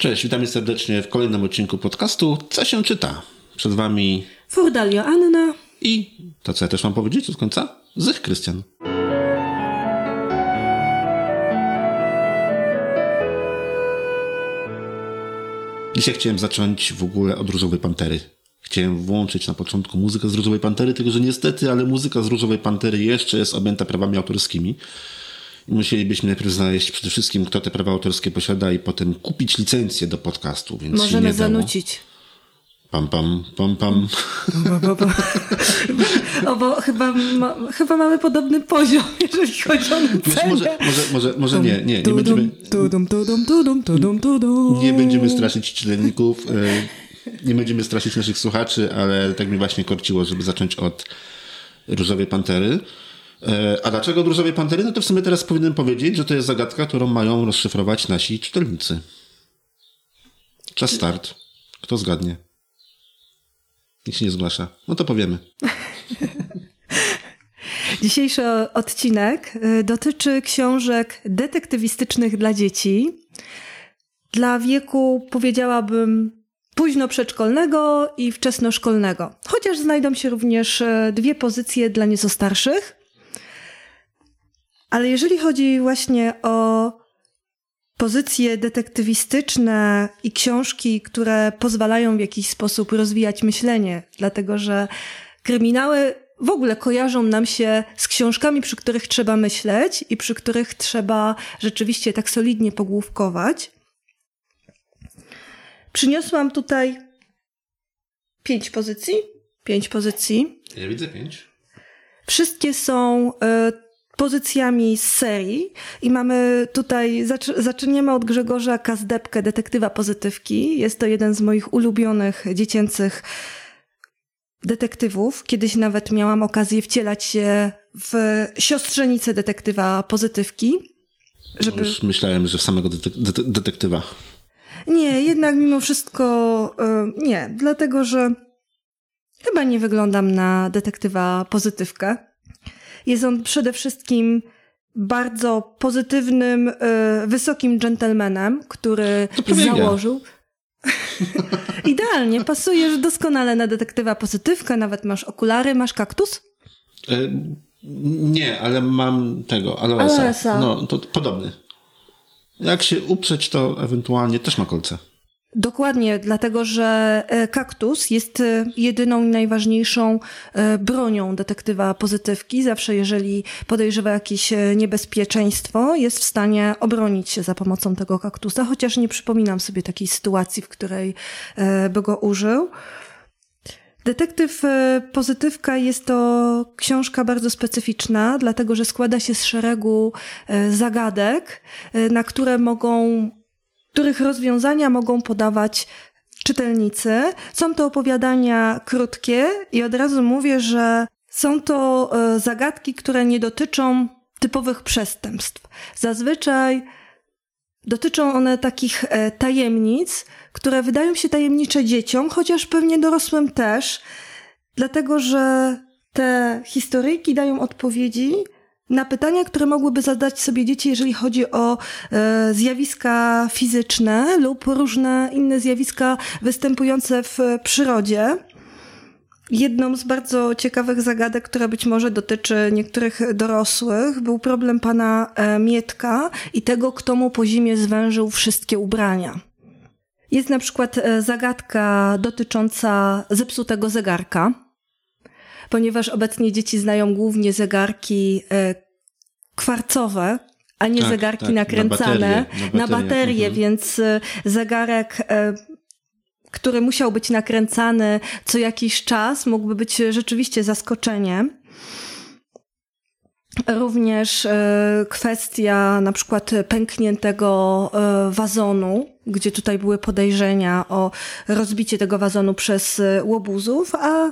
Cześć, witamy serdecznie w kolejnym odcinku podcastu Co się czyta? Przed wami Furdalio Anna i to, co ja też mam powiedzieć od końca, Zych Krystian. Dzisiaj chciałem zacząć w ogóle od Różowej Pantery. Chciałem włączyć na początku muzykę z Różowej Pantery, tylko że niestety, ale muzyka z Różowej Pantery jeszcze jest objęta prawami autorskimi. Musielibyśmy najpierw znaleźć przede wszystkim, kto te prawa autorskie posiada i potem kupić licencję do podcastu, więc Możemy nie zanucić. Pam, pam, pam, pam. O, bo chyba, ma, chyba mamy podobny poziom, jeżeli chodzi o nucenie. może, może, może, może nie, nie, nie będziemy, nie będziemy straszyć czytelników, e, nie będziemy straszyć naszych słuchaczy, ale tak mi właśnie korciło, żeby zacząć od Różowej Pantery. E, A dlaczego od Różowej Pantery? No to w sumie teraz powinienem powiedzieć, że to jest zagadka, którą mają rozszyfrować nasi czytelnicy. Czas start. Kto zgadnie? Nikt się nie zgłasza. No to powiemy. Dzisiejszy odcinek y, dotyczy książek detektywistycznych dla dzieci. Dla wieku, powiedziałabym, późno przedszkolnego i wczesnoszkolnego. Chociaż znajdą się również y, dwie pozycje dla nieco starszych. Ale jeżeli chodzi właśnie o pozycje detektywistyczne i książki, które pozwalają w jakiś sposób rozwijać myślenie, dlatego że kryminały w ogóle kojarzą nam się z książkami, przy których trzeba myśleć i przy których trzeba rzeczywiście tak solidnie pogłówkować. Przyniosłam tutaj pięć pozycji. Pięć pozycji. Ja widzę pięć. Wszystkie są e, pozycjami z serii i mamy tutaj, zac- zaczniemy od Grzegorza Kazdepkę, detektywa pozytywki. Jest to jeden z moich ulubionych dziecięcych detektywów. Kiedyś nawet miałam okazję wcielać się w siostrzenicę detektywa pozytywki. Żeby... Już myślałem, że w samego detek- dete- detektywa. Nie, jednak mimo wszystko y, nie, dlatego że chyba nie wyglądam na detektywa pozytywkę. Jest on przede wszystkim bardzo pozytywnym, y, wysokim dżentelmenem, który założył. Idealnie, pasujesz doskonale na detektywa pozytywkę, nawet masz okulary, masz kaktus. E, nie, ale mam tego, aloesa. Aloesa. No, to podobny. Jak się uprzeć, to ewentualnie też ma kolce. Dokładnie, dlatego że e, kaktus jest e, jedyną i najważniejszą e, bronią detektywa pozytywki. Zawsze, jeżeli podejrzewa jakieś niebezpieczeństwo, jest w stanie obronić się za pomocą tego kaktusa, chociaż nie przypominam sobie takiej sytuacji, w której by go użył. Detektyw Pozytywka jest to książka bardzo specyficzna, dlatego że składa się z szeregu zagadek, na które mogą których rozwiązania mogą podawać czytelnicy. Są to opowiadania krótkie i od razu mówię, że są to e, zagadki, które nie dotyczą typowych przestępstw. Zazwyczaj dotyczą one takich e, tajemnic, które wydają się tajemnicze dzieciom, chociaż pewnie dorosłym też, dlatego że te historyjki dają odpowiedzi na pytania, które mogłyby zadać sobie dzieci, jeżeli chodzi o e, zjawiska fizyczne lub różne inne zjawiska występujące w przyrodzie. Jedną z bardzo ciekawych zagadek, która być może dotyczy niektórych dorosłych, był problem pana e, Mietka i tego, kto mu po zimie zwężył wszystkie ubrania. Jest na przykład e, zagadka dotycząca zepsutego zegarka, ponieważ obecnie dzieci znają głównie zegarki e, kwarcowe, a nie Tak, zegarki tak, na nakręcane na baterię, mhm. więc e, zegarek, e, który musiał być nakręcany co jakiś czas, mógłby być rzeczywiście zaskoczeniem. Również e, kwestia na przykład pękniętego e, wazonu, gdzie tutaj były podejrzenia o rozbicie tego wazonu przez e, łobuzów, a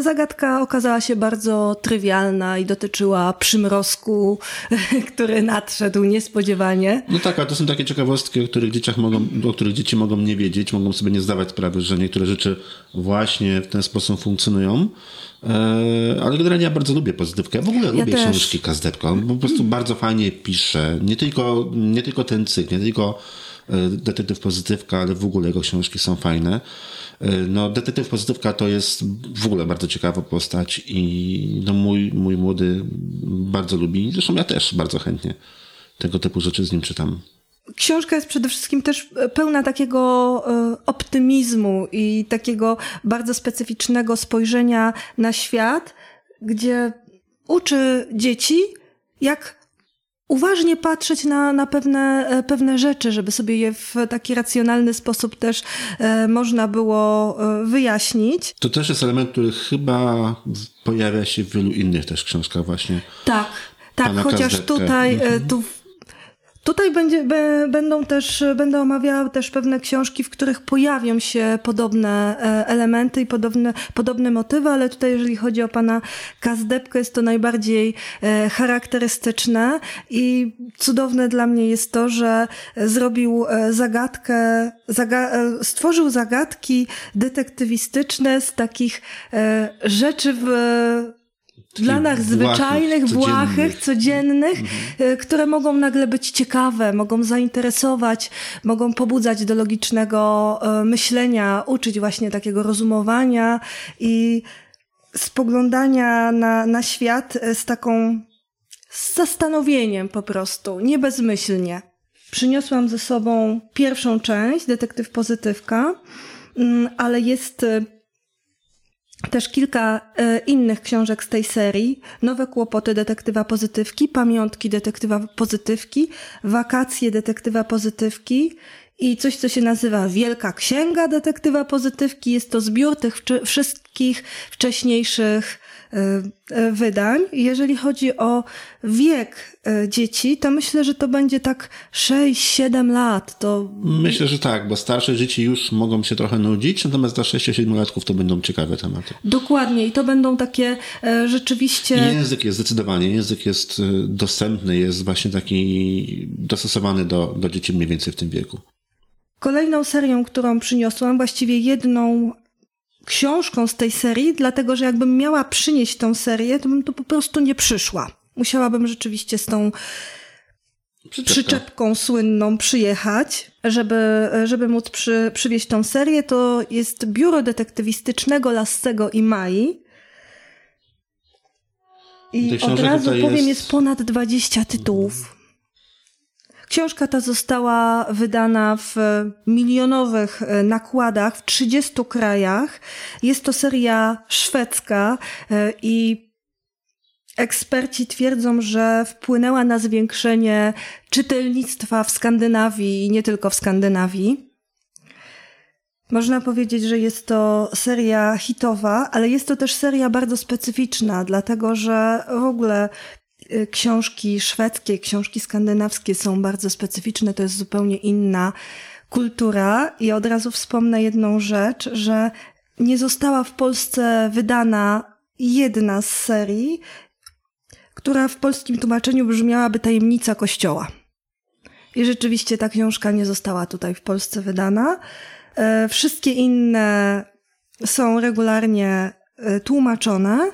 zagadka okazała się bardzo trywialna i dotyczyła przymrozku, który nadszedł niespodziewanie. No tak, ale to są takie ciekawostki, o których, dzieciach mogą, o których dzieci mogą nie wiedzieć, mogą sobie nie zdawać sprawy, że niektóre rzeczy właśnie w ten sposób funkcjonują. E, ale generalnie ja bardzo lubię pozytywkę. Ja w ogóle lubię też. książki Kazdepko. Po prostu bardzo fajnie pisze. Nie tylko, nie tylko ten cykl, nie tylko Detektyw Pozytywka, ale w ogóle jego książki są fajne. No, Detektyw Pozytywka to jest w ogóle bardzo ciekawa postać i no, mój, mój młody bardzo lubi, zresztą ja też bardzo chętnie tego typu rzeczy z nim czytam. Książka jest przede wszystkim też pełna takiego optymizmu i takiego bardzo specyficznego spojrzenia na świat, gdzie uczy dzieci, jak uważnie patrzeć na, na pewne, e, pewne rzeczy, żeby sobie je w taki racjonalny sposób też e, można było e, wyjaśnić. To też jest element, który chyba pojawia się w wielu innych też książkach właśnie. Tak, tak, chociaż tutaj mhm. tu Tutaj będzie, będą też, będę omawiała też pewne książki, w których pojawią się podobne e, elementy i podobne, podobne motywy, ale tutaj jeżeli chodzi o pana Kazdepkę, jest to najbardziej e, charakterystyczne i cudowne dla mnie jest to, że zrobił e, zagadkę, zaga stworzył zagadki detektywistyczne z takich rzeczy w dla nas zwyczajnych, błahych, codziennych, mhm. które mogą nagle być ciekawe, mogą zainteresować, mogą pobudzać do logicznego e, myślenia, uczyć właśnie takiego rozumowania i spoglądania na, na świat e, z taką z zastanowieniem po prostu, nie bezmyślnie. Przyniosłam ze sobą pierwszą część, Detektyw Pozytywka, mm, ale jest też kilka e, innych książek z tej serii. Nowe kłopoty detektywa pozytywki, pamiątki detektywa pozytywki, wakacje detektywa pozytywki i coś, co się nazywa Wielka Księga Detektywa Pozytywki. Jest to zbiór tych wszystkich wcześniejszych wydań. Jeżeli chodzi o wiek e, dzieci, to myślę, że to będzie tak 6-7 lat. To... Myślę, że tak, bo starsze dzieci już mogą się trochę nudzić, natomiast dla 6-7 latków to będą ciekawe tematy. Dokładnie i to będą takie rzeczywiście... I język jest zdecydowanie, język jest dostępny, jest właśnie taki dostosowany do, do dzieci mniej więcej w tym wieku. Kolejną serią, którą przyniosłam, właściwie jedną książką z tej serii, dlatego że jakbym miała przynieść tą serię, to bym tu po prostu nie przyszła. Musiałabym rzeczywiście z tą Przyczepka. przyczepką słynną przyjechać, żeby, żeby móc przy, przywieźć tą serię. To jest biuro detektywistycznego Lassego i Mai. I od razu powiem, jest... jest ponad 20 tytułów. Książka ta została wydana w milionowych e, nakładach w 30 krajach. Jest to seria szwedzka e, i Eksperci twierdzą, że wpłynęła na zwiększenie czytelnictwa w Skandynawii i nie tylko w Skandynawii. Można powiedzieć, że jest to seria hitowa, ale jest to też seria bardzo specyficzna, dlatego że w ogóle książki szwedzkie, książki skandynawskie są bardzo specyficzne, to jest zupełnie inna kultura. I od razu wspomnę jedną rzecz, że nie została w Polsce wydana jedna z serii, która w polskim tłumaczeniu brzmiałaby Tajemnica Kościoła. I rzeczywiście ta książka nie została tutaj w Polsce wydana. E, wszystkie inne są regularnie e, tłumaczone.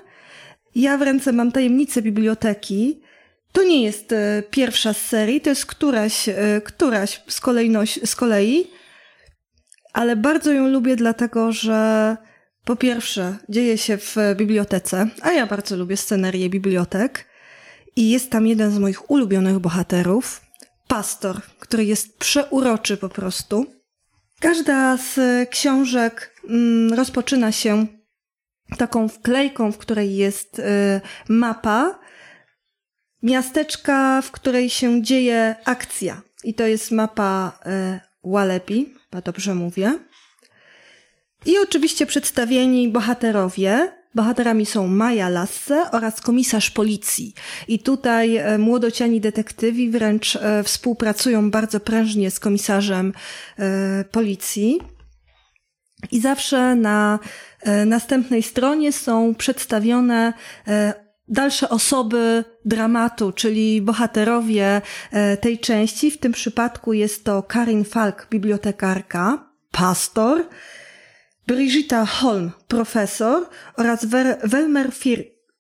Ja w ręce mam tajemnicę biblioteki. To nie jest e, pierwsza z serii, to jest któraś, e, któraś z, kolejność, z kolei, ale bardzo ją lubię, dlatego że po pierwsze dzieje się w bibliotece, a ja bardzo lubię scenerię bibliotek i jest tam jeden z moich ulubionych bohaterów, pastor, który jest przeuroczy po prostu. Każda z książek mm, rozpoczyna się taką wklejką, w której jest y, mapa miasteczka, w której się dzieje akcja. I to jest mapa y, Walepi, chyba dobrze mówię. I oczywiście przedstawieni bohaterowie. Bohaterami są Maja Lasse oraz komisarz policji. I tutaj y, młodociani detektywi wręcz współpracują bardzo prężnie z komisarzem policji. I zawsze na e, następnej stronie są przedstawione e, dalsze osoby dramatu, czyli bohaterowie e, tej części. W tym przypadku jest to Karin Falk, bibliotekarka, pastor, Brigitta Holm, profesor oraz Welmer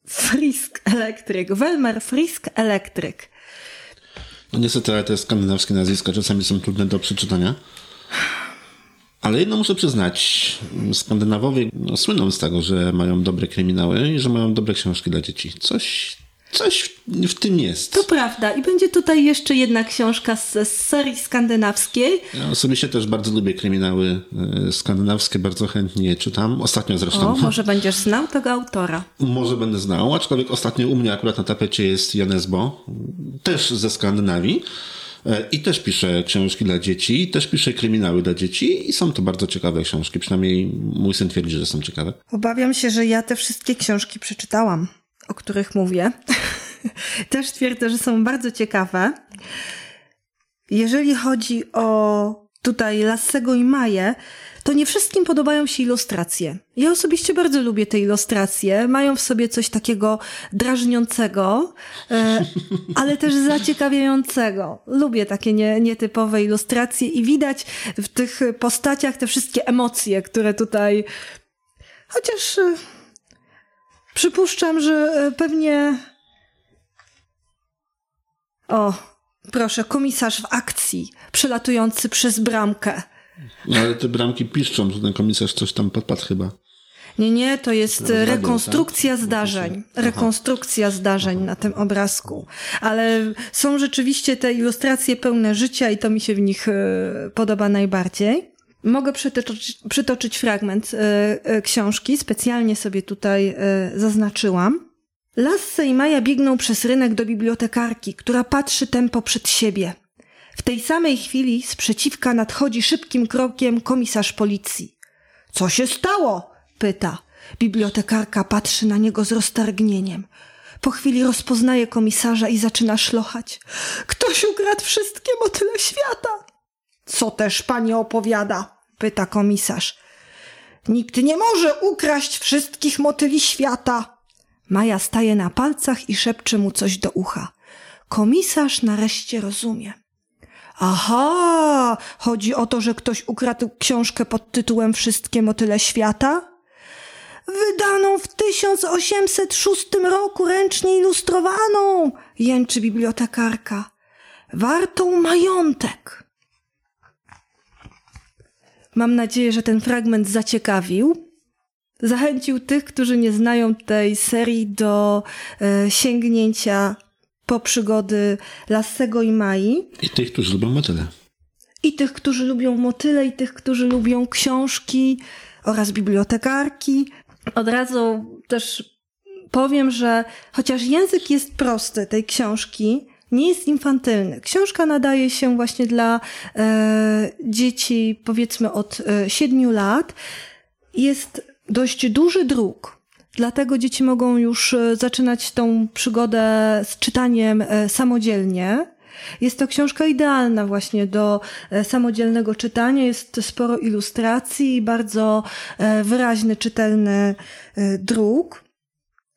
Frisk, elektryk. Welmer Frisk, elektryk. No niestety, ale te skandynawskie nazwiska czasami są trudne do przeczytania. Ale jedno muszę przyznać, Skandynawowie no, słyną z tego, że mają dobre kryminały i że mają dobre książki dla dzieci. Coś, coś w, tym jest. To prawda. I będzie tutaj jeszcze jedna książka z, z serii skandynawskiej. Ja osobiście też bardzo lubię kryminały e, skandynawskie, bardzo chętnie czytam. Ostatnio zresztą. O, może będziesz znał tego autora. Może będę znał, aczkolwiek ostatnio u mnie akurat na tapecie jest Janesbo, też ze Skandynawii. I też pisze książki dla dzieci, też pisze kryminały dla dzieci i są to bardzo ciekawe książki. Przynajmniej mój syn twierdzi, że są ciekawe. Obawiam się, że ja te wszystkie książki przeczytałam, o których mówię. też twierdzę, że są bardzo ciekawe. Jeżeli chodzi o tutaj Lassego i Maję, to nie wszystkim podobają się ilustracje. Ja osobiście bardzo lubię te ilustracje. Mają w sobie coś takiego drażniącego, e, ale też zaciekawiającego. Lubię takie nie, nietypowe ilustracje i widać w tych postaciach te wszystkie emocje, które tutaj. Chociaż e, przypuszczam, że e, pewnie. O, proszę, komisarz w akcji, przelatujący przez bramkę. No ale te bramki piszczą, że ten komisarz coś tam podpadł chyba. Nie, nie, to jest rekonstrukcja tak? zdarzeń. Rekonstrukcja zdarzeń na tym obrazku. Ale są rzeczywiście te ilustracje pełne życia i to mi się w nich e, podoba najbardziej. Mogę przytoczyć, przytoczyć fragment e, e, książki, specjalnie sobie tutaj zaznaczyłam. Lasse i Maja biegną przez rynek do bibliotekarki, która patrzy tempo przed siebie. W tej samej chwili z przeciwka nadchodzi szybkim krokiem komisarz policji. Co się stało? pyta. Bibliotekarka patrzy na niego z roztargnieniem. Po chwili rozpoznaje komisarza i zaczyna szlochać. Ktoś ukradł wszystkie motyle świata. Co też pani opowiada? pyta komisarz. Nikt nie może ukraść wszystkich motyli świata. Maja staje na palcach i szepcze mu coś do ucha. Komisarz nareszcie rozumie. Aha, chodzi o to, że ktoś ukradł książkę pod tytułem Wszystkie motyle świata? Wydaną w 1806 roku ręcznie ilustrowaną, jęczy bibliotekarka. Wartą majątek. Mam nadzieję, że ten fragment zaciekawił. Zachęcił tych, którzy nie znają tej serii do e, sięgnięcia po przygody Lassego i Mai. I tych, którzy lubią motyle. I tych, którzy lubią motyle, i tych, którzy lubią książki oraz bibliotekarki. Od razu też powiem, że chociaż język jest prosty tej książki, nie jest infantylny. Książka nadaje się właśnie dla e, dzieci powiedzmy od e, 7 lat. Jest dość duży druk. Dlatego dzieci mogą już e, zaczynać tą przygodę z czytaniem e, samodzielnie. Jest to książka idealna właśnie do e, samodzielnego czytania. Jest sporo ilustracji i bardzo wyraźny, czytelny druk.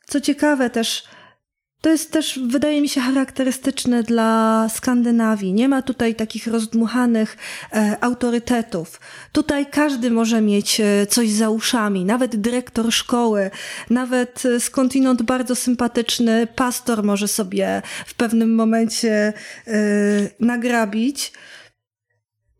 Co ciekawe też, to jest też, wydaje mi się, charakterystyczne dla Skandynawii. Nie ma tutaj takich rozdmuchanych e, autorytetów. Tutaj każdy może mieć e, coś za uszami, nawet dyrektor szkoły, nawet e, skądinąd bardzo sympatyczny pastor może sobie w pewnym momencie e, nagrabić.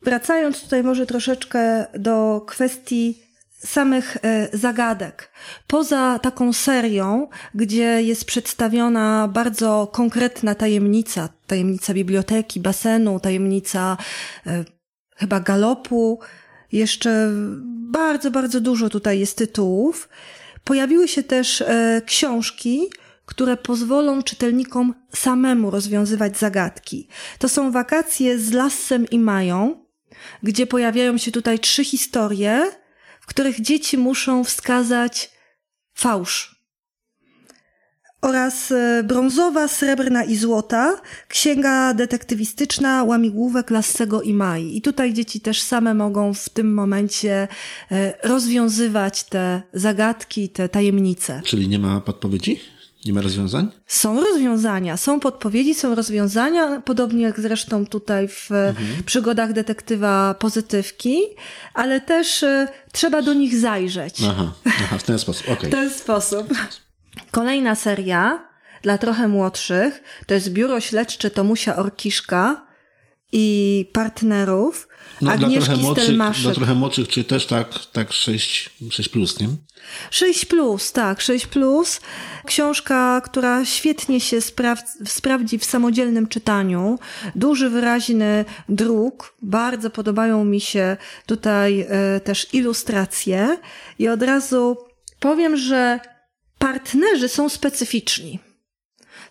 Wracając tutaj może troszeczkę do kwestii samych e, zagadek. Poza taką serią, gdzie jest przedstawiona bardzo konkretna tajemnica, tajemnica biblioteki, basenu, tajemnica e, chyba galopu, jeszcze bardzo, bardzo dużo tutaj jest tytułów. Pojawiły się też e, książki, które pozwolą czytelnikom samemu rozwiązywać zagadki. To są wakacje z Lassem i Mają, gdzie pojawiają się tutaj trzy historie, w których dzieci muszą wskazać fałsz. Oraz e, brązowa, srebrna i złota, księga detektywistyczna łamigłówek Lassego i Mai. I tutaj dzieci też same mogą w tym momencie e, rozwiązywać te zagadki, te tajemnice. Czyli nie ma podpowiedzi? Nie ma rozwiązań? Są rozwiązania, są podpowiedzi, są rozwiązania, podobnie jak zresztą tutaj w mhm. przygodach detektywa pozytywki, ale też y, trzeba do nich zajrzeć. Aha, aha w ten sposób, okej. Okay. w ten sposób. Kolejna seria dla trochę młodszych. To jest biuro śledcze Tomusia Orkiszka i partnerów. No, Agnieszki dla trochę, młodszych, dla trochę młodszych, czy też tak, tak 6, 6 plus, nie? 6 plus, tak, 6 plus. Książka, która świetnie się spraw- sprawdzi w samodzielnym czytaniu. Duży, wyraźny druk. Bardzo podobają mi się tutaj e, też ilustracje. I od razu powiem, że partnerzy są specyficzni.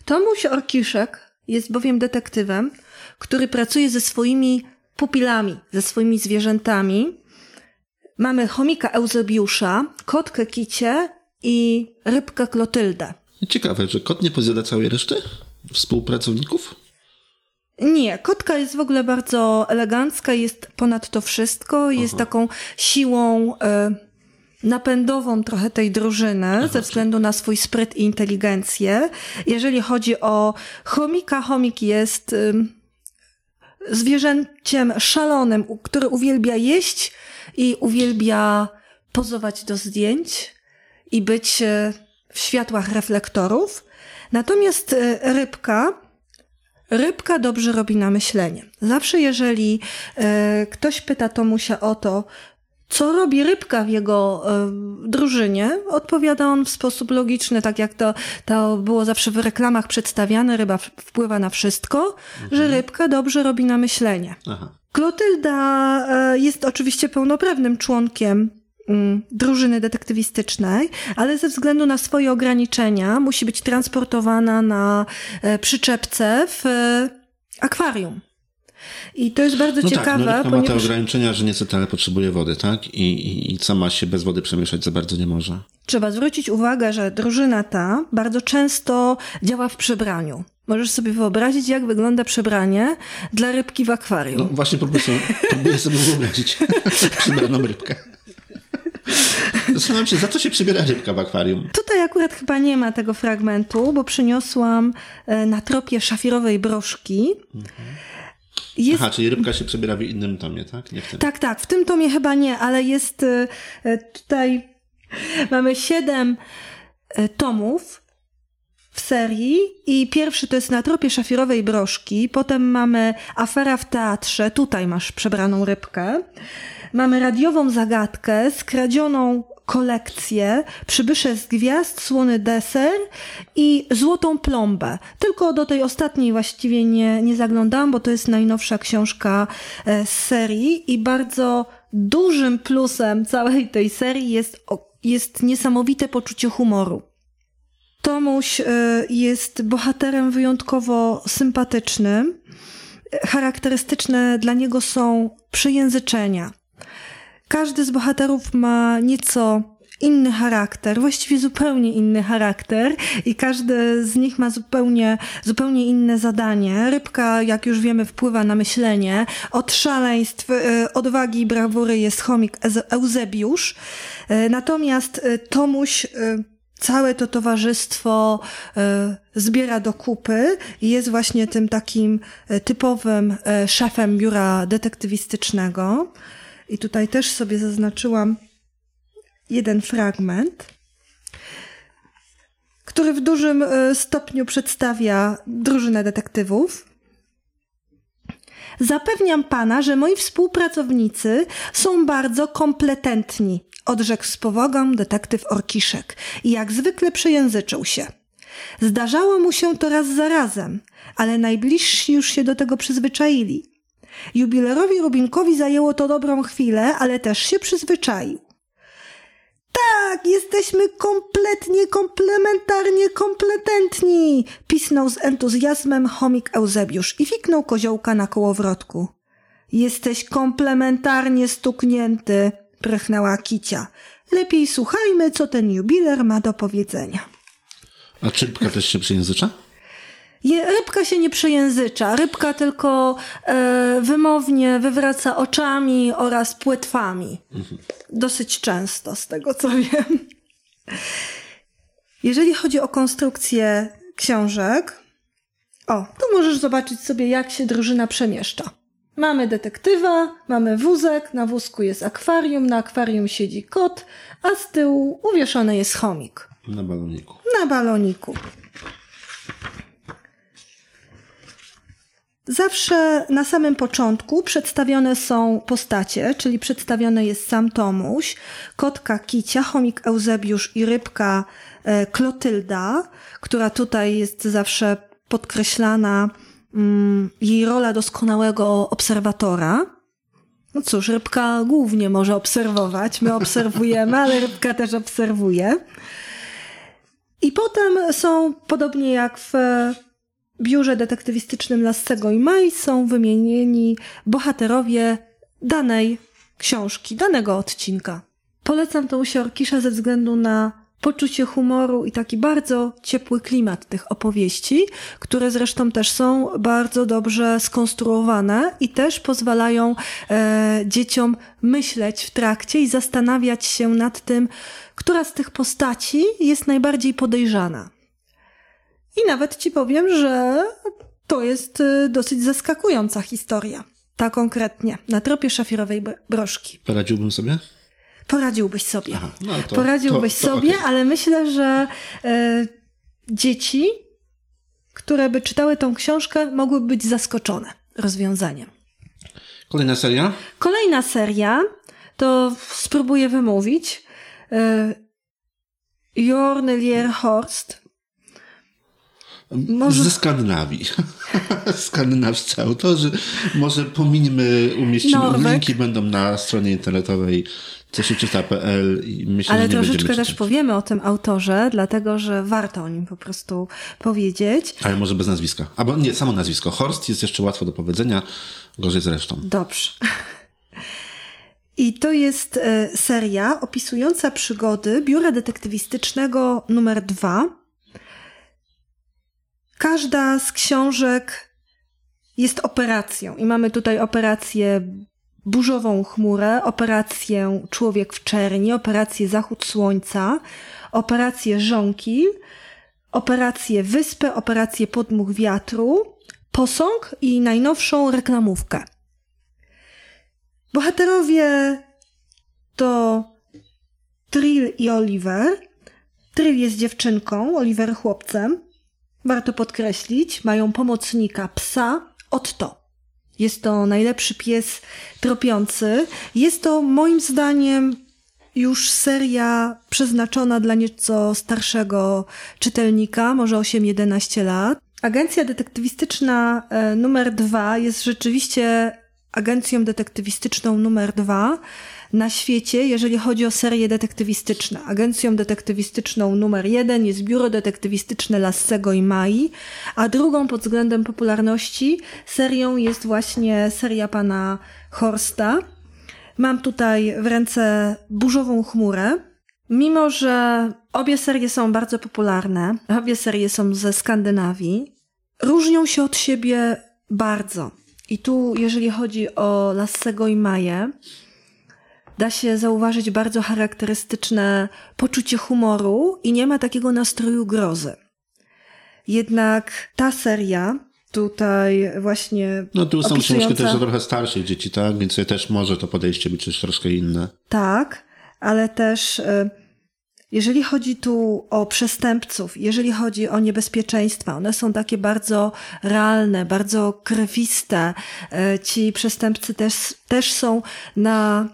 Tomuś Orkiszek jest bowiem detektywem, który pracuje ze swoimi pupilami, ze swoimi zwierzętami. Mamy chomika Eusebiusza, kotkę Kicie i rybkę Klotyldę. Ciekawe, że kot nie pozjada całej reszty współpracowników? Nie, kotka jest w ogóle bardzo elegancka, jest ponad to wszystko, jest taką siłą e, napędową trochę tej drużyny ze względu na swój spryt i inteligencję. Jeżeli chodzi o chomika, chomik jest ym, zwierzęciem szalonym, który uwielbia jeść i uwielbia pozować do zdjęć i być e, w światłach reflektorów. Natomiast e, rybka Rybka dobrze robi na myślenie. Zawsze jeżeli e, ktoś pyta Tomusia o to, co robi rybka w jego e, drużynie, odpowiada on w sposób logiczny, tak jak to, to było zawsze w reklamach przedstawiane, ryba wpływa na wszystko, że rybka dobrze robi na myślenie. Aha. Klotylda e, jest oczywiście pełnoprawnym członkiem mm, drużyny detektywistycznej, ale ze względu na swoje ograniczenia musi być transportowana na e, przyczepce w e, akwarium. I to jest bardzo No ciekawe, tak, no, rybka ma te ponieważ ograniczenia, że niestety ale potrzebuje wody, tak? I, i, I sama się bez wody przemieszać za bardzo nie może. trzeba zwrócić uwagę, że drużyna ta bardzo często działa w przebraniu. Możesz sobie wyobrazić, jak wygląda przebranie dla rybki w akwarium. No właśnie próbuję sobie, próbuję sobie wyobrazić przybraną rybkę. Zastanawiam się, za co się przybiera rybka w akwarium? Tutaj akurat chyba nie ma tego fragmentu, bo przyniosłam e, na tropie szafirowej broszki. Jest, Aha, czyli rybka się przebiera w innym tomie, tak? Nie w tym. tak, tak, w tym tomie chyba nie, ale jest e, e, tutaj mamy siedem e, tomów w serii i pierwszy to jest na tropie szafirowej broszki, potem mamy afera w teatrze, tutaj masz przebraną rybkę, mamy radiową zagadkę, skradzioną kolekcję, przybysze z gwiazd, słony deser i złotą plombę. Tylko do tej ostatniej właściwie nie, nie zaglądałam, bo to jest najnowsza książka e, z serii i bardzo dużym plusem całej tej serii jest, jest niesamowite poczucie humoru. Tomuś y, jest bohaterem wyjątkowo sympatycznym. Charakterystyczne dla niego są przejęzyczenia. Każdy z bohaterów ma nieco inny charakter, właściwie zupełnie inny charakter i każdy z nich ma zupełnie, zupełnie inne zadanie. Rybka, jak już wiemy, wpływa na myślenie. Od szaleństw, y, odwagi i brawury jest chomik Eusebiusz. Y, Natomiast y, Tomuś całe to towarzystwo zbiera do kupy i jest właśnie tym takim typowym szefem biura detektywistycznego. I tutaj też sobie zaznaczyłam jeden fragment, który w dużym e, stopniu przedstawia drużynę detektywów. Zapewniam pana, że moi współpracownicy są bardzo kompetentni, odrzekł z powagą detektyw Orkiszek i jak zwykle przejęzyczył się. Zdarzało mu się to raz za razem, ale najbliżsi już się do tego przyzwyczaili. Jubilerowi Rubinkowi zajęło to dobrą chwilę, ale też się przyzwyczaił. Tak, jesteśmy kompletnie, komplementarnie kompletentni, pisnął z entuzjazmem chomik Eusebiusz i fiknął koziołka na kołowrotku. Jesteś komplementarnie stuknięty, prychnęła Kicia. Lepiej słuchajmy, co ten jubiler ma do powiedzenia. A czy rybka też się przejęzycza? Je, rybka się nie przejęzycza, rybka tylko e, wymownie wywraca oczami oraz płetwami. Dosyć często, z tego co wiem. Jeżeli chodzi o konstrukcję książek, o, tu możesz zobaczyć sobie, jak się drużyna przemieszcza. Mamy detektywa, mamy wózek, na wózku jest akwarium, na akwarium siedzi kot, a z tyłu uwieszony jest chomik Na baloniku. na baloniku. Zawsze na samym początku przedstawione są postacie, czyli przedstawiony jest sam Tomuś, kotka Kicia, chomik Eusebiusz i rybka e, Klotylda, która tutaj jest zawsze podkreślana mm, jej rola doskonałego obserwatora. No cóż, rybka głównie może obserwować, my obserwujemy, ale rybka też obserwuje. I potem są, podobnie jak w biurze detektywistycznym Lassego i Maj, są wymienieni bohaterowie danej książki, danego odcinka. Polecam tą Siorkisza ze względu na poczucie humoru i taki bardzo ciepły klimat tych opowieści, które zresztą też są bardzo dobrze skonstruowane i też pozwalają e, dzieciom myśleć w trakcie i zastanawiać się nad tym, która z tych postaci jest najbardziej podejrzana. I nawet ci powiem, że to jest e, dosyć zaskakująca historia. Ta konkretnie, na tropie szafirowej broszki. Poradziłbym sobie? Poradziłbyś sobie. Aha, no to, Poradziłbyś to, to, sobie, okay. ale myślę, że e, dzieci, które by czytały tą książkę, mogłyby być zaskoczone rozwiązaniem. Kolejna seria? Kolejna seria, to spróbuję wymówić. E, Jornelier Horst może... Ze Skandynawii. Skandynawscy autorzy. Może pominimy, umieścimy, linki będą na stronie internetowej co się czyta.pl i myślę, Ale troszeczkę też powiemy o tym autorze, dlatego że warto o nim po prostu powiedzieć. Ale może bez nazwiska. Albo nie, samo nazwisko. Horst jest jeszcze łatwo do powiedzenia, gorzej zresztą. Dobrze. I to jest e, seria opisująca przygody biura detektywistycznego numer dwa Każda z książek jest operacją i mamy tutaj operację burzową chmurę, operację Człowiek w czerni, operację Zachód Słońca, operację Żonki, operację Wyspę, operację Podmuch Wiatru, posąg i najnowszą reklamówkę. Bohaterowie to Trill i Oliver. Trill jest dziewczynką, Oliver chłopcem warto podkreślić, mają pomocnika psa Otto. Jest to najlepszy pies tropiący. Jest to moim zdaniem już seria przeznaczona dla nieco starszego czytelnika, może 8-11 lat. Agencja detektywistyczna e, numer dwa jest rzeczywiście agencją detektywistyczną numer dwa na świecie, jeżeli chodzi o serie detektywistyczne. Agencją detektywistyczną numer jeden jest Biuro Detektywistyczne Lassego i Mai, a drugą pod względem popularności serią jest właśnie seria pana Horsta. Mam tutaj w ręce Burzową Chmurę. Mimo, że obie serie są bardzo popularne, obie serie są ze Skandynawii, różnią się od siebie bardzo. I tu, jeżeli chodzi o Lassego i Maję, da się zauważyć bardzo charakterystyczne poczucie humoru i nie ma takiego nastroju grozy. Jednak ta seria tutaj właśnie. No tu są opisująca... książki też dla trochę starszych dzieci, tak? Więc też może to podejście być troszkę inne. Tak, ale też y, jeżeli chodzi tu o przestępców, jeżeli chodzi o niebezpieczeństwa, one są takie bardzo realne, bardzo krwiste. Y, ci przestępcy też, też są na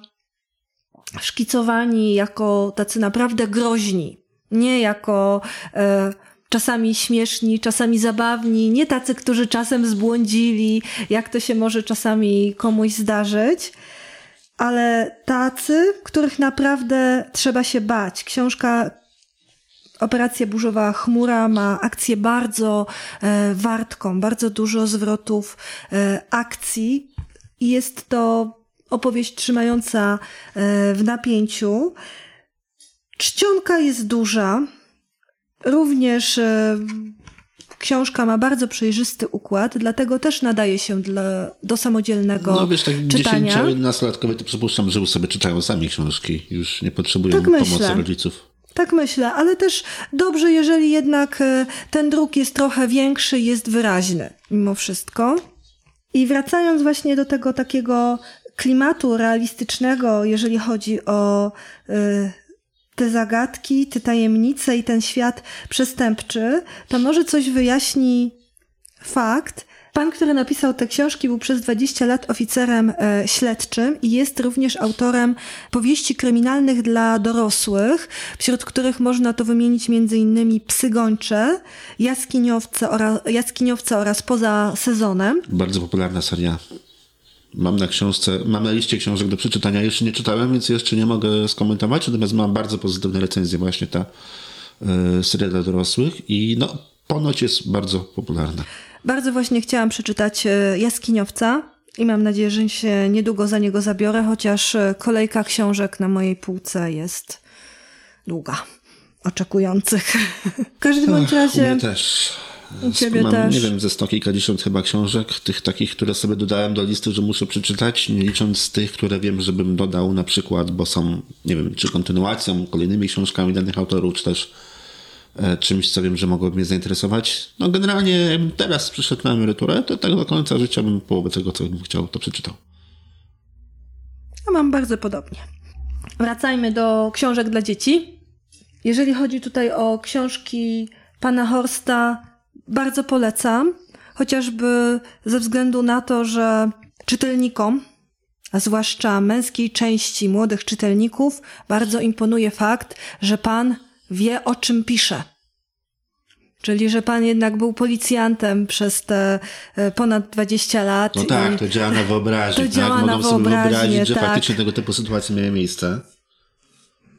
szkicowani jako tacy naprawdę groźni, nie jako e, czasami śmieszni, czasami zabawni, nie tacy, którzy czasem zbłądzili, jak to się może czasami komuś zdarzyć, ale tacy, których naprawdę trzeba się bać. Książka Operacja Burzowa Chmura ma akcję bardzo e, wartką, bardzo dużo zwrotów e, akcji i jest to opowieść trzymająca e, w napięciu. Czcionka jest duża. Również e, książka ma bardzo przejrzysty układ, dlatego też nadaje się dla, do samodzielnego czytania. No wiesz, tak czytania. 10-11-latkowie to przypuszczam, że już sobie czytają sami książki. Już nie potrzebują tak pomocy myślę. rodziców. Tak myślę, ale też dobrze, jeżeli jednak e, ten druk jest trochę większy, jest wyraźny mimo wszystko. I wracając właśnie do tego takiego klimatu realistycznego, jeżeli chodzi o y, te zagadki, te tajemnice i ten świat przestępczy, to może coś wyjaśni fakt, Pan, który napisał te książki, był przez 20 lat oficerem e, śledczym i jest również autorem powieści kryminalnych dla dorosłych, wśród których można to wymienić innymi Psy gończe, Jaskiniowce oraz, Jaskiniowce oraz Poza sezonem. Bardzo popularna seria. Mam na książce, mam na liście książek do przeczytania. Jeszcze nie czytałem, więc jeszcze nie mogę skomentować, natomiast mam bardzo pozytywne recenzje właśnie ta y, seria dla dorosłych i no, ponoć jest bardzo popularna. Bardzo właśnie chciałam przeczytać e, Jaskiniowca i mam nadzieję, że się niedługo za niego zabiorę, chociaż e, kolejka książek na mojej półce jest długa. Oczekujących. W każdym bądź razie. Mnie też. Ciebie Mam, też. nie wiem, ze sto kilkadziesiąt chyba książek, tych takich, które sobie dodałem do listy, że muszę przeczytać, nie licząc tych, które wiem, żebym dodał na przykład, bo są, nie wiem, czy kontynuacją, kolejnymi książkami danych autorów, czy też e, czymś, co wiem, że mogłoby mnie zainteresować. No generalnie jakbym teraz przyszedł na emeryturę, to tak do końca życia bym połowę tego, co bym chciał, to przeczytał. Ja mam bardzo podobnie. Wracajmy do książek dla dzieci. Jeżeli chodzi tutaj o książki pana Horsta, bardzo polecam, chociażby ze względu na to, że czytelnikom, a zwłaszcza męskiej części młodych czytelników, bardzo imponuje fakt, że pan wie o czym pisze. Czyli, że pan jednak był policjantem przez te e, ponad 20 lat. No tak, to działa na wyobraźnię. To działa tak? na Mogą sobie wyobraźnię, wyobrazić, że tak. faktycznie tego typu sytuacje miały miejsce.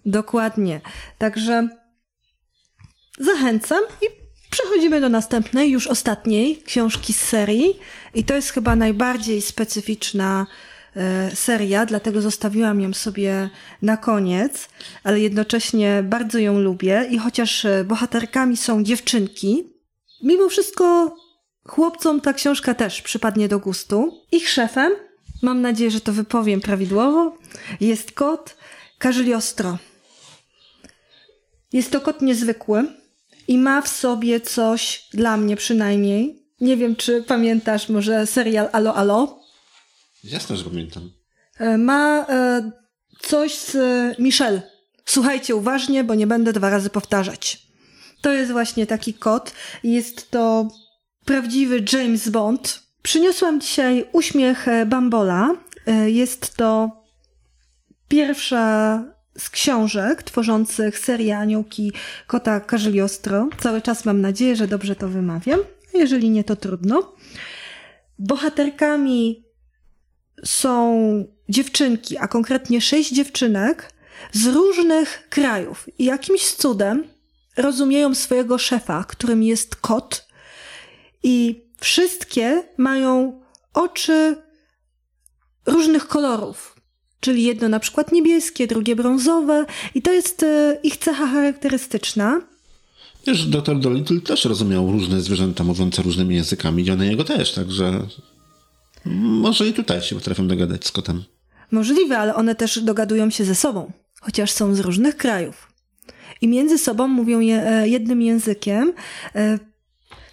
Dokładnie. Także zachęcam i przechodzimy do następnej, już ostatniej książki z serii. I to jest chyba najbardziej specyficzna e, seria, dlatego zostawiłam ją sobie na koniec, ale jednocześnie bardzo ją lubię. I chociaż e, bohaterkami są dziewczynki, mimo wszystko chłopcom ta książka też przypadnie do gustu. Ich szefem, mam nadzieję, że to wypowiem prawidłowo, jest kot Każyliostro. Jest to kot niezwykły i ma w sobie coś, dla mnie przynajmniej. Nie wiem, czy pamiętasz może serial Alo Alo? Jasne, że pamiętam. E, Ma e, coś z e, Michelle. Słuchajcie uważnie, bo nie będę dwa razy powtarzać. To jest właśnie taki kot. Jest to prawdziwy James Bond. Przyniosłam dzisiaj uśmiech Bambola. Jest to pierwsza z książek tworzących serię Aniołki Kota Każyliostro. Cały czas mam nadzieję, że dobrze to wymawiam. Jeżeli nie, to trudno. Bohaterkami są dziewczynki, a konkretnie sześć dziewczynek z różnych krajów. I jakimś cudem rozumieją swojego szefa, którym jest kot, i wszystkie mają oczy różnych kolorów. Czyli jedno na przykład niebieskie, drugie brązowe, i to jest e, ich cecha charakterystyczna. Wiesz, Dr. Dolittle też rozumiał różne zwierzęta mówiące różnymi językami i one jego też, także może i tutaj się potrafią dogadać z kotem. Możliwe, ale one też dogadują się ze sobą, chociaż są z różnych krajów. I między sobą mówią je, e, jednym językiem.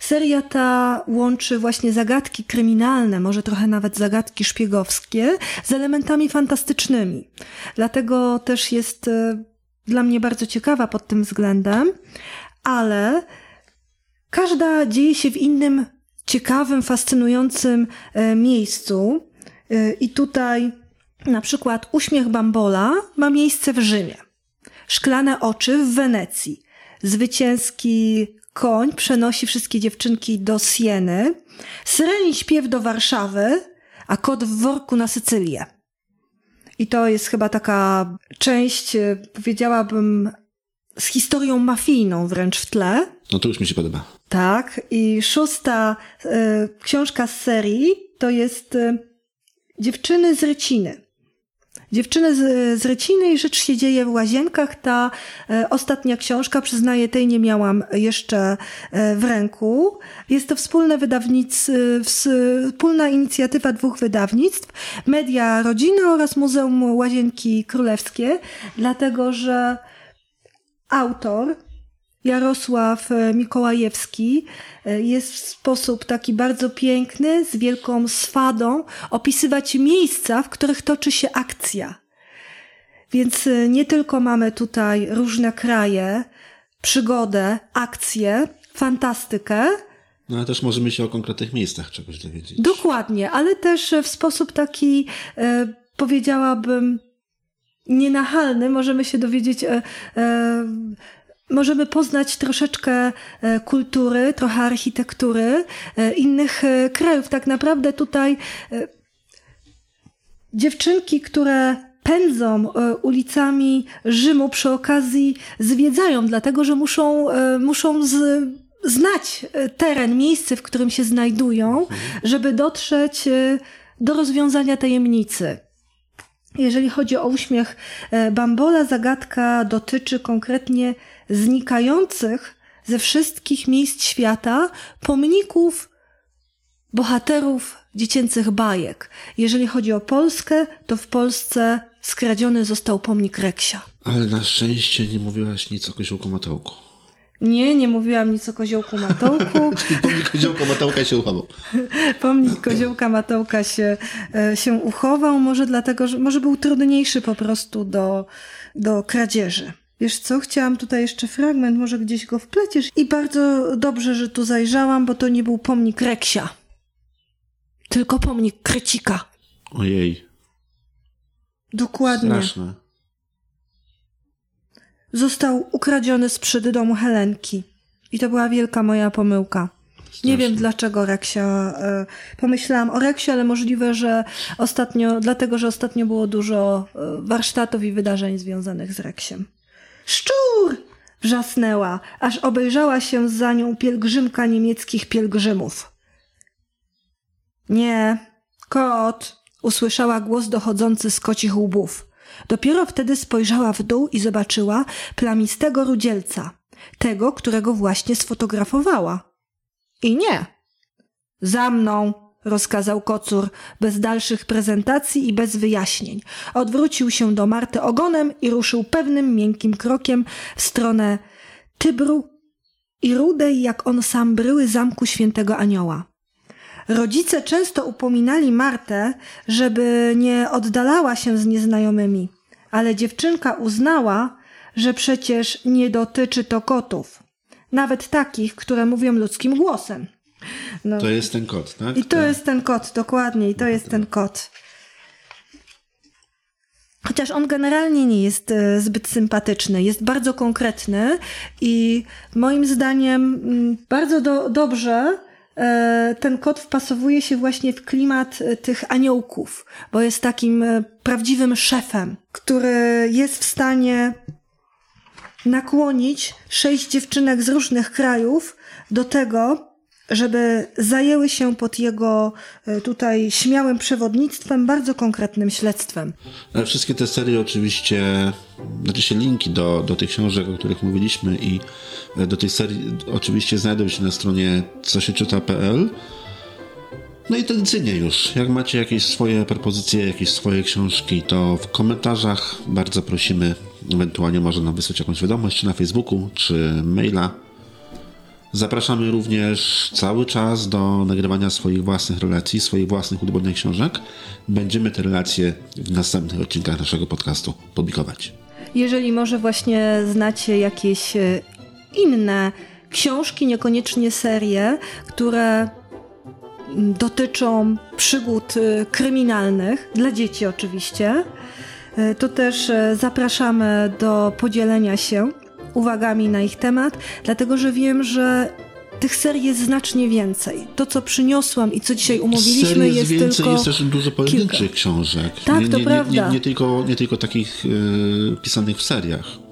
Seria ta łączy właśnie zagadki kryminalne, może trochę nawet zagadki szpiegowskie, z elementami fantastycznymi. Dlatego też jest e, dla mnie bardzo ciekawa pod tym względem, ale każda dzieje się w innym ciekawym, fascynującym e, miejscu. E, I tutaj na przykład uśmiech Bambola ma miejsce w Rzymie. Szklane oczy w Wenecji. Zwycięski koń przenosi wszystkie dziewczynki do Sieny. Syreni śpiew do Warszawy, a kot w worku na Sycylię. I to jest chyba taka część, e, powiedziałabym, z historią mafijną wręcz w tle. No to już mi się podoba. Tak, i szósta e, książka z serii to jest e, Dziewczyny z Ryciny. Dziewczyny z, z Ryciny i rzecz się dzieje w łazienkach. Ta e, ostatnia książka, przyznaję, tej nie miałam jeszcze e, w ręku. Jest to wspólne wydawnic, e, wspólna inicjatywa dwóch wydawnictw, Media Rodzina oraz Muzeum Łazienki Królewskie, dlatego że autor Jarosław e, Mikołajewski e, jest w sposób taki bardzo piękny, z wielką swadą, opisywać miejsca, w których toczy się akcja. Więc e, nie tylko mamy tutaj różne kraje, przygodę, akcję, fantastykę, No ale też możemy się o konkretnych miejscach czegoś dowiedzieć. Dokładnie, ale też w sposób taki, e, powiedziałabym, nienachalny możemy się dowiedzieć, e, e, możemy poznać troszeczkę e, kultury, trochę architektury e, innych e, krajów. Tak naprawdę tutaj dziewczynki, które pędzą ulicami Rzymu przy okazji zwiedzają, dlatego że muszą, muszą z, znać teren, miejsce, w którym się znajdują, żeby dotrzeć do rozwiązania tajemnicy. Jeżeli chodzi o uśmiech Bambola, zagadka dotyczy konkretnie znikających ze wszystkich miejsc świata pomników bohaterów dziecięcych bajek. Jeżeli chodzi o Polskę, to w Polsce skradziony został pomnik Reksia. Ale na szczęście nie mówiłaś nic o koziołku Matołku. Nie, nie mówiłam nic o koziołku Matołku. Pomnik koziołka Matołka się uchował. Pomnik koziołka Matołka się, e, się uchował, może dlatego, że może był trudniejszy po prostu do, do kradzieży. Wiesz co, chciałam tutaj jeszcze fragment, może gdzieś go wpleciesz. I bardzo dobrze, że tu zajrzałam, bo to nie był pomnik Reksia, tylko pomnik Krecika. Ojej, Dokładnie. straszne. Został ukradziony z domu Helenki. I to była wielka moja pomyłka. Nie wiem dlaczego Reksia. E, pomyślałam o Reksie, ale możliwe, że ostatnio, dlatego, że ostatnio było dużo e, warsztatów i wydarzeń związanych z Reksiem. Szczur! Wrzasnęła, aż obejrzała się za nią pielgrzymka niemieckich pielgrzymów. Nie, kot, usłyszała głos dochodzący z kocich łbów. Dopiero wtedy spojrzała w dół i zobaczyła plamistego rudzielca, tego, którego właśnie sfotografowała. I nie. Za mną, rozkazał kocur, bez dalszych prezentacji i bez wyjaśnień. Odwrócił się do Marty ogonem i ruszył pewnym, miękkim krokiem w stronę Tybru i rudej, jak on sam, bryły zamku świętego anioła. Rodzice często upominali Martę, żeby nie oddalała się z nieznajomymi, ale dziewczynka uznała, że przecież nie dotyczy to kotów, nawet takich, które mówią ludzkim głosem. No. To jest ten kot, tak? I to Ten- jest ten kot, dokładnie, i to jest ten kot. Chociaż on generalnie nie jest e, zbyt sympatyczny, jest bardzo konkretny i moim zdaniem mm, bardzo do, dobrze e, ten kot wpasowuje się właśnie w klimat e, tych aniołków, bo jest takim prawdziwym szefem, który jest w stanie nakłonić sześć dziewczynek z różnych krajów do tego, żeby zajęły się pod jego e, tutaj śmiałym przewodnictwem bardzo konkretnym śledztwem. Ale wszystkie te serie oczywiście, znaczy się linki do, do tych książek, o których mówiliśmy i e, do tej serii oczywiście znajdą się na stronie co. No i tradycyjnie już, jak macie jakieś swoje propozycje, jakieś swoje książki, to w komentarzach bardzo prosimy, ewentualnie można nam wysłać jakąś wiadomość, czy na Facebooku, czy maila. Zapraszamy również cały czas do nagrywania swoich własnych relacji, swoich własnych ulubionych książek. Będziemy te relacje w następnych odcinkach naszego podcastu publikować. Jeżeli może właśnie znacie jakieś e, inne książki, niekoniecznie serie, które dotyczą przygód e, kryminalnych, dla dzieci oczywiście, e, to też zapraszamy do podzielenia się uwagami na ich temat, dlatego że wiem, że tych serii jest znacznie więcej. To, co przyniosłam i co dzisiaj umówiliśmy, Serii jest jest więcej, tylko jest też dużo pojedynczych kilka. książek. Tak, nie, to nie, prawda. Nie, nie, tylko, nie tylko takich e, pisanych w seriach.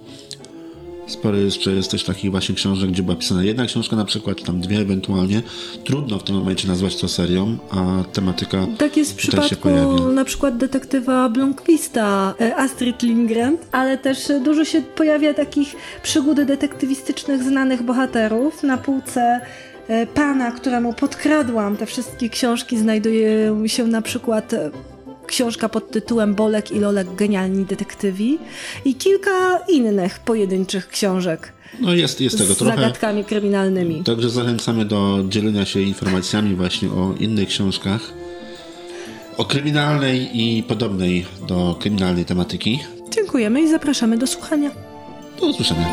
Sporo jeszcze jest też takich właśnie książek, gdzie była pisana jedna książka na przykład, czy tam dwie ewentualnie. Trudno w tym momencie nazwać to serią, a tematyka Tak jest w przypadku na przykład detektywa Blomqvista, e, Astrid Lindgren, ale też dużo się pojawia takich przygód detektywistycznych znanych bohaterów. Na półce e, pana, któremu podkradłam te wszystkie książki, znajduje się na przykład e, książka pod tytułem Bolek i Lolek Genialni Detektywi i kilka innych pojedynczych książek No jest, jest tego z trochę. zagadkami kryminalnymi. Także zachęcamy do dzielenia się informacjami właśnie o innych książkach. O kryminalnej i podobnej do kryminalnej tematyki. Dziękujemy i zapraszamy do słuchania. Do usłyszenia.